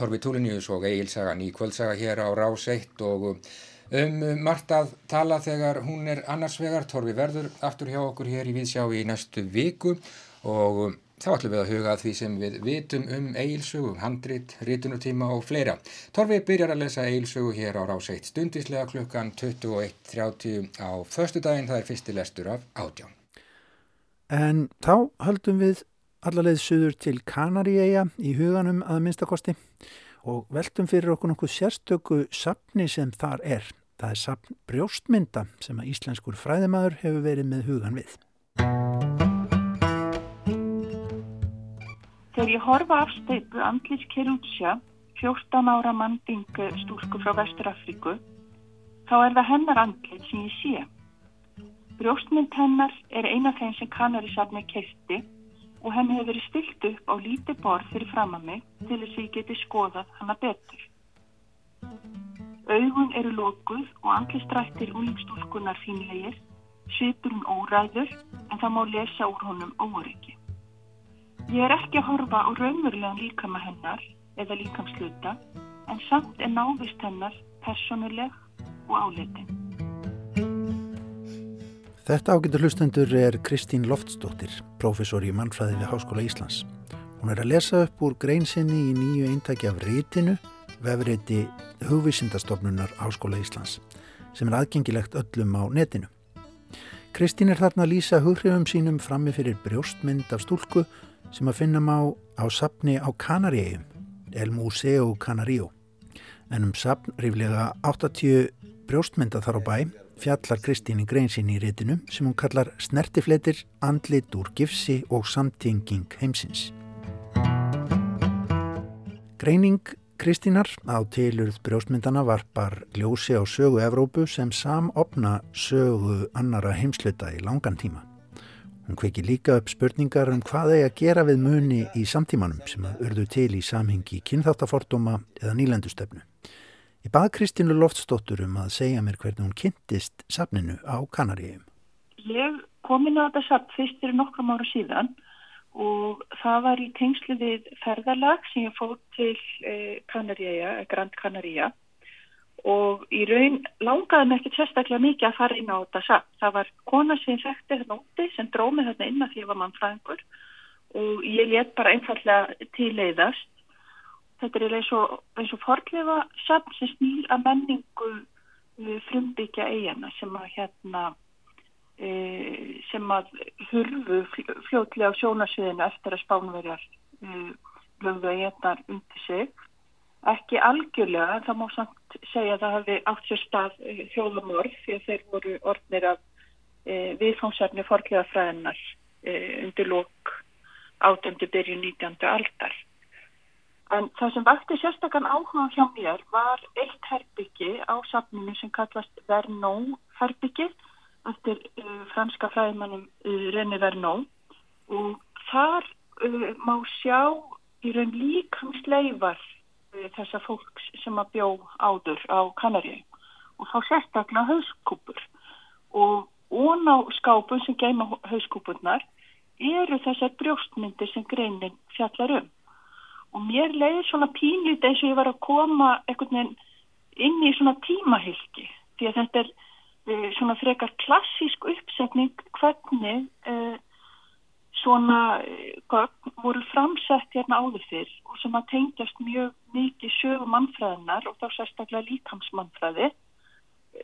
Torfi Túlinjus og Egilsaga, ný kvöldsaga hér á Rás 1 og um margt að tala þegar hún er annars vegar. Torfi verður aftur hjá okkur hér í Víðsjá í næstu viku og þá ætlum við að huga að því sem við vitum um Egilsögu, handrit, rítunutíma og fleira. Torfi byrjar að lesa Egilsögu hér á Rás 1 stundislega klukkan 21.30 á förstu daginn, það er fyrsti lestur af átján. En þá höldum við allarleið suður til Kanaríeia í huganum að minnstakosti og veltum fyrir okkur nokkuð sérstöku sapni sem þar er. Það er sapn brjóstmynda sem að íslenskur fræðimæður hefur verið með hugan við. Þegar ég horfa af steipu Andlis Kerútsja, 14 ára mandingu stúlku frá Vesturafriku, þá er það hennar andlið sem ég sé. Brjóstmynd hennar er eina þeim sem Kanarísafni kefti og henni hefur verið stilt upp á líti borð fyrir fram að mig til þess að ég geti skoðað hana betur. Augun eru lókuð og andlistrættir úlingstúlkunar fínlegir, svipur hún óræður en það má lesa úr honum óryggi. Ég er ekki að horfa á raunverulegan líkama hennar eða líkamsluta en samt er návist hennar personuleg og áleitin. Þetta ágættur hlustendur er Kristín Loftsdóttir, professor í mannfræði við Háskóla Íslands. Hún er að lesa upp úr greinsinni í nýju eintaki af rítinu, vefriði hugvísindastofnunar Háskóla Íslands, sem er aðgengilegt öllum á netinu. Kristín er þarna að lýsa hughrifum sínum frammi fyrir brjóstmynd af stúlku sem að finna má á sapni á Kanaríum, El Museo Canaríu. En um sapn ríflega 80 brjóstmynda þar á bæ fjallar Kristín í greinsin í rétinu sem hún kallar snertifleitir, andlit úr gifsi og samtinging heimsins. Greining Kristínar á tilurð brjóstmyndana varpar ljósi á sögu Evrópu sem samopna sögu annara heimsluta í langan tíma. Hún kveiki líka upp spurningar um hvað eigi að gera við muni í samtímanum sem að urðu til í samhengi kynþáttafordóma eða nýlendustöfnu. Ég bað Kristínu Loftsdóttur um að segja mér hvernig hún kynntist safninu á Kanaríum. Ég kom inn á þetta safn fyrst fyrir nokkrum ára síðan og það var í tengslu við ferðarlag sem ég fótt til eh, Kanaríja, Grand Kanaríja og í raun langaði mig ekki sérstaklega mikið að fara inn á þetta safn. Það var kona sem þekkti þetta úti sem dróði þetta inn að því að ég var mannfræðingur og ég let bara einfallega til leiðast þetta er eins og, eins og forlefa samt sem snýr að menningu frumbyggja eigana sem að hérna e, sem að hurfu fljótlega á sjónasviðinu eftir að spánverjar e, lögðu eiginar undir sig ekki algjörlega en það má samt segja að það hefði átt sér stað þjóðamorð því að þeir voru orðnir af e, viðfóngsefni forlefa fræðinar e, undir lók átöndu byrju 19. aldar En það sem vakti sérstakann áhuga hjá mér var eitt herbyggi á safninu sem kallast Vernó herbyggi eftir uh, franska fræðmannum uh, René Vernon. Og þar uh, má sjá í raun líkamsleifar uh, þessa fólks sem að bjó áður á Kanaríu og þá sérstaklega hauskúpur. Og ón á skápun sem geima hauskúpurnar eru þessar brjóstmyndir sem greinin fjallar um og mér leiði svona pínlít eins og ég var að koma einhvern veginn inn í svona tímahylki. Því að þetta er uh, svona frekar klassísk uppsetning hvernig uh, svona uh, voru framsett hérna áður fyrr og sem að tengjast mjög mikið sögu mannfræðinar og þá sérstaklega líkamsmannfræði.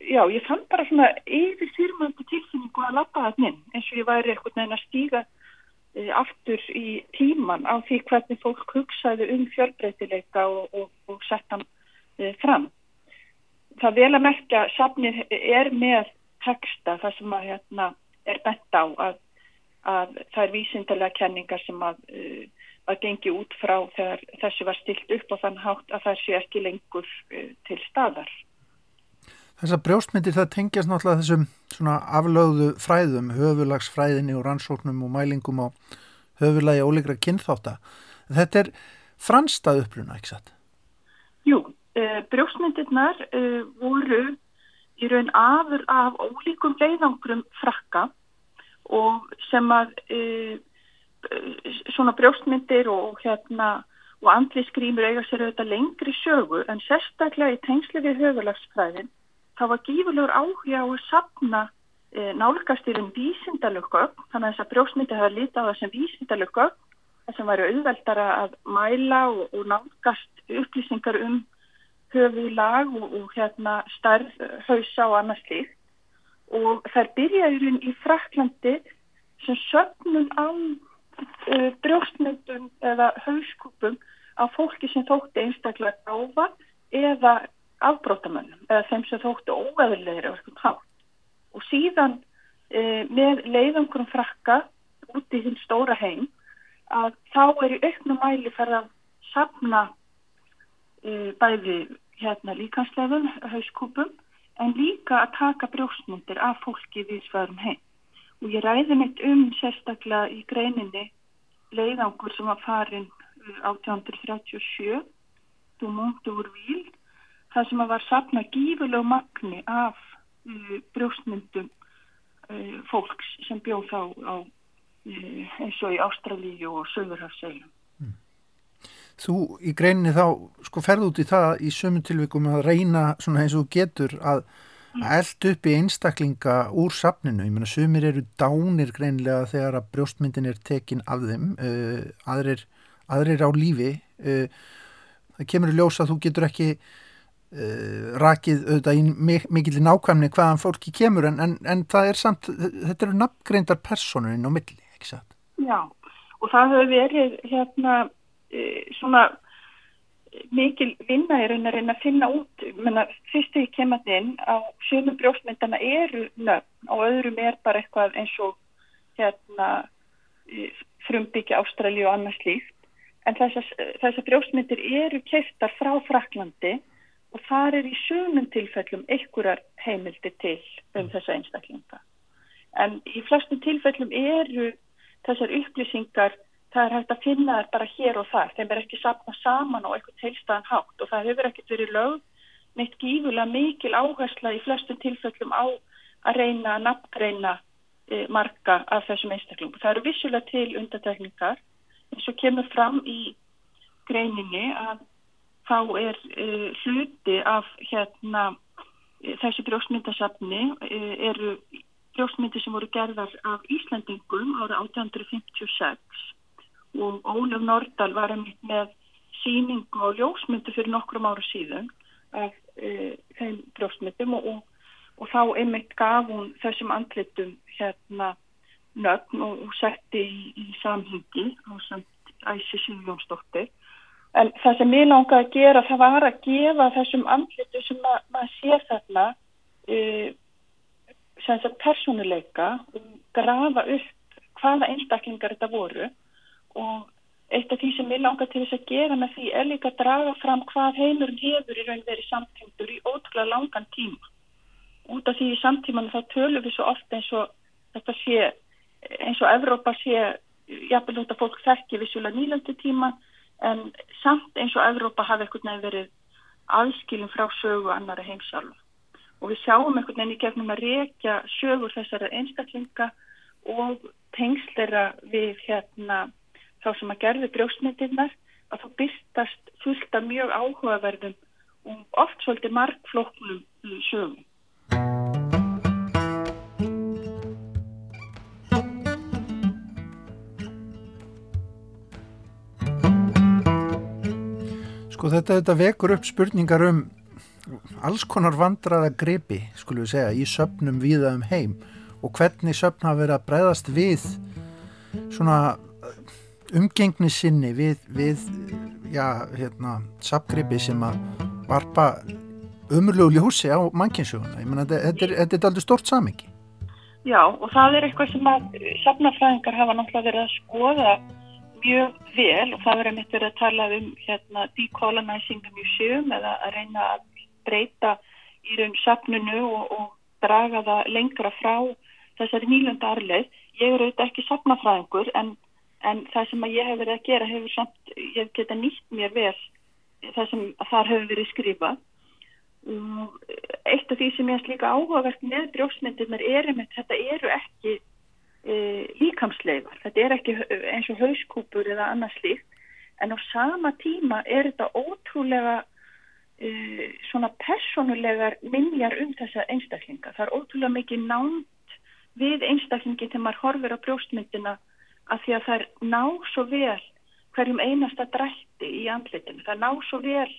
Já, ég fann bara svona yfir þýrmöndu tilfinningu að lappa það inn eins og ég væri eitthvað neina að stíga aftur í tíman á því hvernig fólk hugsaði um fjölbreytileika og, og, og sett hann e, fram. Það vel að merkja, safnið er með texta þar sem að hérna er bent á að, að það er vísindarlega kenningar sem að, uh, að gengi út frá þegar þessu var stilt upp og þann hátt að það sé ekki lengur til staðar. Þessar brjóstmyndir það tengjast náttúrulega þessum svona aflögðu fræðum, höfulagsfræðinni og rannsóknum og mælingum á höfulagi óleikra kynþáta. Þetta er franstað uppluna, ekki satt? Jú, uh, brjóstmyndirnar uh, voru í raun afur af ólíkum leiðangrum frakka og sem að uh, svona brjóstmyndir og hérna og andli skrýmur eiga sér auðvitað lengri sögu en sérstaklega í tengslu við höfulagsfræðin það var gífurlegur áhuga á að sapna e, nálgast yfir vísindalöku þannig að þess að brjósmyndi hafa lítið á þessum vísindalöku þess að væri auðveldara að mæla og, og nálgast upplýsingar um höfu lag og, og hérna starf, hausa og annars líkt og þær byrjaðurinn í Fraklandi sem sögnum á uh, brjóstmyndum eða hauskúpum á fólki sem þótti einstaklega gráfa eða afbrótamönnum eða þeim sem þóttu óeðurlegir og síðan e, með leiðangurum frakka út í þinn stóra heim að þá er í auknum mæli fyrir að sapna e, bæði hérna líkansleifum, hauskúpum en líka að taka brjósmyndir af fólki við svörum heim. Og ég ræði mitt um sérstaklega í greininni leiðangur sem var farin 1837 þú múntu úr víl það sem var sapna gífurlegu magni af uh, brjóstmyndum uh, fólks sem bjóð þá á, uh, eins og í Ástralíu og Söðurhafsseilum. Mm. Þú í greininni þá sko ferðu út í það í sömum tilvikum að reyna svona eins og getur að mm. eld upp í einstaklinga úr sapninu. Ég menna sömur eru dánir greinilega þegar að brjóstmyndin er tekin af þeim, uh, aðrir, aðrir á lífi. Uh, það kemur í ljós að þú getur ekki Uh, rakið auðvitað í mikill nákvæmni hvaðan fólki kemur en, en, en það er samt, þetta eru nafngreindar personur inn á milli, ekki satt? Já, og það hefur verið hérna uh, svona mikil vinna er að reyna að finna út, menna fyrstu í kemandinn á sjöfum brjóstmyndana eru nöfn og öðrum er bara eitthvað eins og hérna frumbyggja Ástralji og annars líft en þessar, brjóstmyndir eru keistar frá Fraklandi og þar er í sumum tilfellum einhverjar heimildi til um þessa einstaklinga. En í flestum tilfellum eru þessar upplýsingar, það er hægt að finna þær bara hér og þar, þeim er ekki sapna saman og eitthvað tilstæðan hátt og það hefur ekkert verið lög neitt gífulega mikil áhersla í flestum tilfellum á að reyna að nafngreina e, marga af þessum einstaklingum. Það eru vissulega til undatekningar eins og kemur fram í greininni að þá er uh, hluti af hérna þessu brjósmyndasafni uh, eru brjósmyndir sem voru gerðar af Íslandingum ára 1856 og Ólaf Nordal var með síningu á ljósmyndu fyrir nokkrum ára síðan af uh, þeim brjósmyndum og, og, og þá einmitt gaf hún þessum andlitum hérna nögn og, og setti í, í samhengi á samt Æsi Sigjónsdóttir En það sem ég langaði að gera það var að gefa þessum andlitu sem ma maður sé þarna uh, sem þess að personuleika og grafa upp hvaða einstaklingar þetta voru. Og eitt af því sem ég langaði til þess að gera með því er líka að draga fram hvað heimurinn hefur í raun verið samtengtur í ótrúlega langan tíma. Út af því í samtíman þá tölum við svo ofta eins og þetta sé eins og Evrópa sé jafnvel þetta fólk þekki vissulega nýlöndu tíma en samt eins og Evrópa hafi ekkert nefn verið aðskilum frá sögu annara heimsálfa og við sjáum ekkert nefn í gegnum að reykja sögur þessara einstaklinga og tengslera við hérna þá sem að gerði brjósmyndirnar að þá byrstast fullt af mjög áhugaverðum og oft svolítið markfloknum sögum. Sko þetta, þetta vekur upp spurningar um alls konar vandraða gripi, skulum við segja, í söpnum viða um heim og hvernig söpn hafa verið að breyðast við svona umgengni sinni við, við já, hérna, sapgripi sem að varpa umurlegu ljósi á mannkynsuguna. Ég menna, þetta er, þetta er aldrei stort samengi. Já, og það er eitthvað sem að sapnafræðingar hafa náttúrulega verið að skoða mjög vel og það verður mitt verið að tala um hérna decolonizing the museum eða að reyna að breyta í raun sapnunu og, og draga það lengra frá þessari nýlunda arleið. Ég er auðvitað ekki sapnafræðingur en, en það sem ég hef verið að gera hefur samt, ég geta nýtt mér vel það sem þar hefur verið skrifað. Eitt af því sem ég er líka áhugavert með brjóksmyndirnar er um þetta, eru ekki líkamsleifar. Þetta er ekki eins og hauskúpur eða annars líkt en á sama tíma er þetta ótrúlega e, svona personulegar minjar um þessa einstaklinga. Það er ótrúlega mikið nánt við einstaklingi þegar maður horfir á brjóstmyndina að því að það er ná svo vel hverjum einasta drætti í andlitinu. Það ná svo vel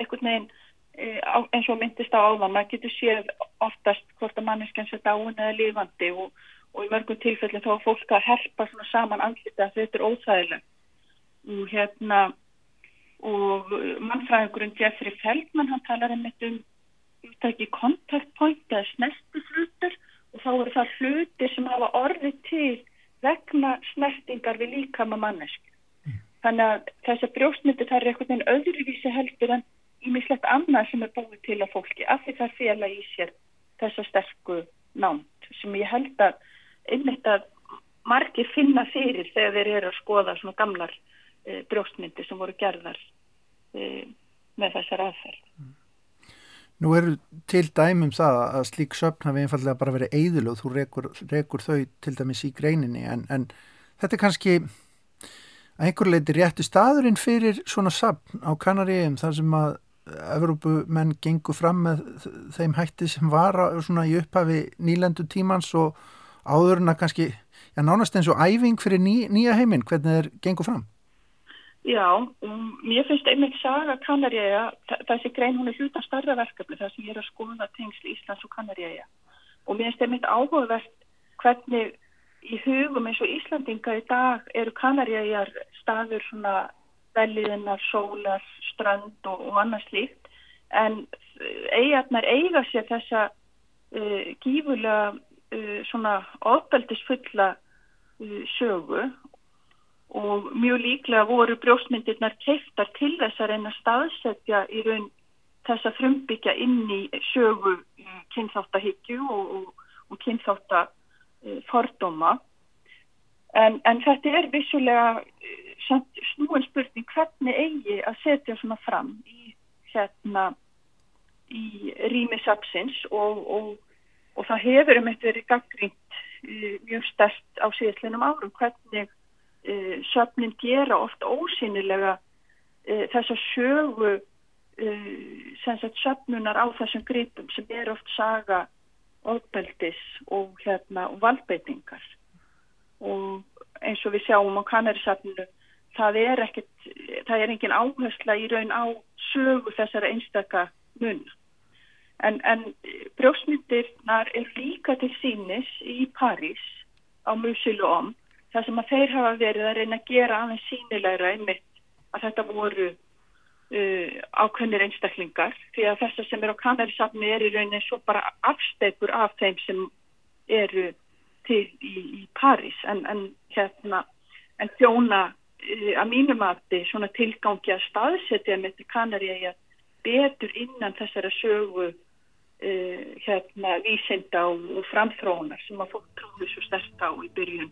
einhvern veginn e, eins og myndist á áðan. Maður getur séð oftast hvort að manneskjans er dáin eða lifandi og og í mörgum tilfellin þá er fólk að herpa saman andlita að þetta er óþægileg og hérna og mannfræðingurinn Jeffrey Feldman hann talar einmitt um úttæki contact point eða snertu hlutur og þá eru það hlutir sem hafa orðið til vegna snertingar við líkama mannesk mm. þannig að þessar brjóstmyndir það er einhvern veginn öðruvísi heldur en ímislegt annað sem er búið til að fólki af því það fela í sér þessa sterku nánt sem ég held að einmitt að margir finna fyrir þegar þeir eru að skoða svona gamlar e, brjóstmyndir sem voru gerðar e, með þessar aðferð. Nú eru til dæmum það að slík söpn hafi einfallega bara verið eðil og þú rekur, rekur þau til dæmis í greininni en, en þetta er kannski að einhver leiti rétti staðurinn fyrir svona söpn á Kanaríum þar sem að Evrópumenn gengur fram með þeim hætti sem var svona í upphafi nýlendu tímans og áður en að kannski, já nánast eins og æfing fyrir ný, nýja heiminn, hvernig þeir gengur fram? Já, um, mér finnst einmitt saga Kanaríæja, þessi grein hún er hlutan starra verkefni þar sem ég er að skoða tengsli Íslands og Kanaríæja og mér finnst einmitt áhugavert hvernig í hugum eins og Íslandinga í dag eru Kanaríæjar staður svona velliðinnar, sólar, strand og, og annars líkt en eigarnar eiga sér þessa uh, gífulega uh, svona ofbeldisfulla uh, sögu og mjög líklega voru brjóstmyndirnar keiftar til þess að reyna staðsetja í raun þess að frumbyggja inn í sögu uh, kynþáttahyggju og, og, og kynþáttafordóma. En, en þetta er vissulega snúin spurning hvernig eigi að setja svona fram í, hérna, í rýmisapsins og, og og það hefur um eitt verið gaggrínt uh, mjög stert á síðastlinum árum hvernig uh, söfnin gera oft ósynilega uh, þessa sögu söfnunar á þessum gripum sem er oft saga ofbeldis og, hérna, og valdbeitingar. Og eins og við sjáum á kannarisafninu það er ekkert, það er engin áhersla í raun á sögu þessara einstaka mun En, en brjósmyndirnar er líka til sínis í París á Musilóm þar sem að þeir hafa verið að reyna að gera aðeins sínilegra einmitt að þetta voru uh, ákveðnir einstaklingar því að þessar sem er á kanarisafni er í rauninni svo bara afsteipur af þeim sem eru til í, í París. En, en hérna en þjóna uh, að mínum afti svona tilgangi að staðsetja með til kanari að betur innan þessara sögu uh, hérna vísinda og, framþróunar sem að fólk trúið svo stert á í byrjun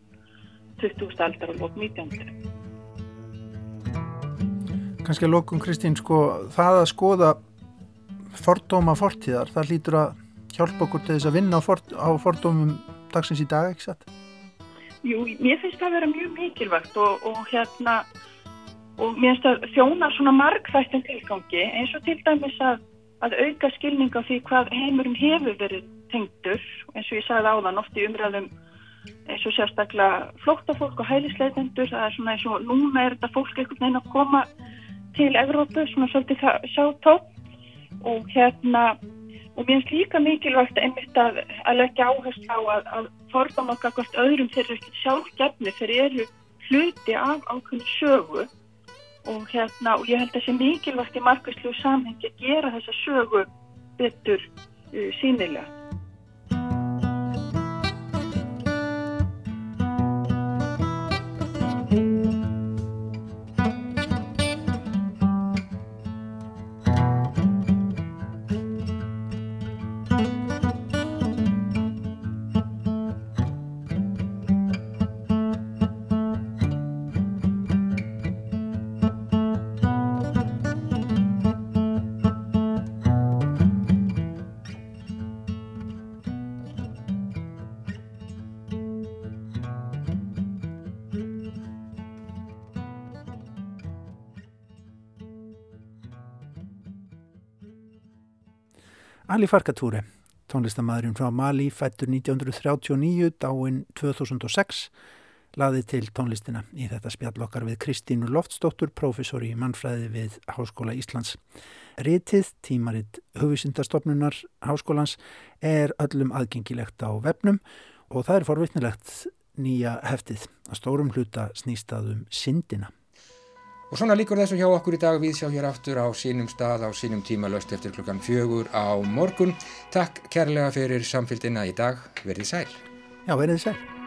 20. aldar og lók 19. Kanski að lókum Kristín sko það að skoða fordóma fortíðar, það lítur að hjálpa okkur til þess að vinna á, ford, á fordómum dagsins í dag, ekki satt? Jú, mér finnst það að vera mjög mikilvægt og, og hérna og mér finnst það þjóna svona margþættin tilgangi eins og til dæmis að, að auka skilning á því hvað heimurinn hefur verið tengdur eins og ég sagði áðan oft í umræðum eins og sérstaklega flóttafólk og hælisleitendur það er svona eins og núna er þetta fólk einhvern veginn að koma til Evrópu svona svolítið sjátótt og hérna og mér finnst líka mikilvægt einmitt að, að leggja áherslu á að, að fordama okkar hvert öðrum þeir eru ekki sjálfgefni þeir eru hluti af ákveðinu sögu og hérna og ég held að sé mikilvægt í markværslu samhengi gera þessa sögu betur uh, sínilega. Ali Farkatúre, tónlistamæðurinn frá Mali, fættur 1939, dáinn 2006, laði til tónlistina í þetta spjallokkar við Kristínu Loftsdóttur, professor í mannfræði við Háskóla Íslands. Ritið, tímaritt hugvísindastofnunar Háskólans, er öllum aðgengilegt á vefnum og það er forvittnilegt nýja heftið að stórum hluta snýstaðum syndina. Og svona líkur þessu hjá okkur í dag við sjá hér aftur á sínum stað á sínum tíma löst eftir klukkan fjögur á morgun. Takk kærlega fyrir samfélgina í dag. Verðið sæl. Já, verðið sæl.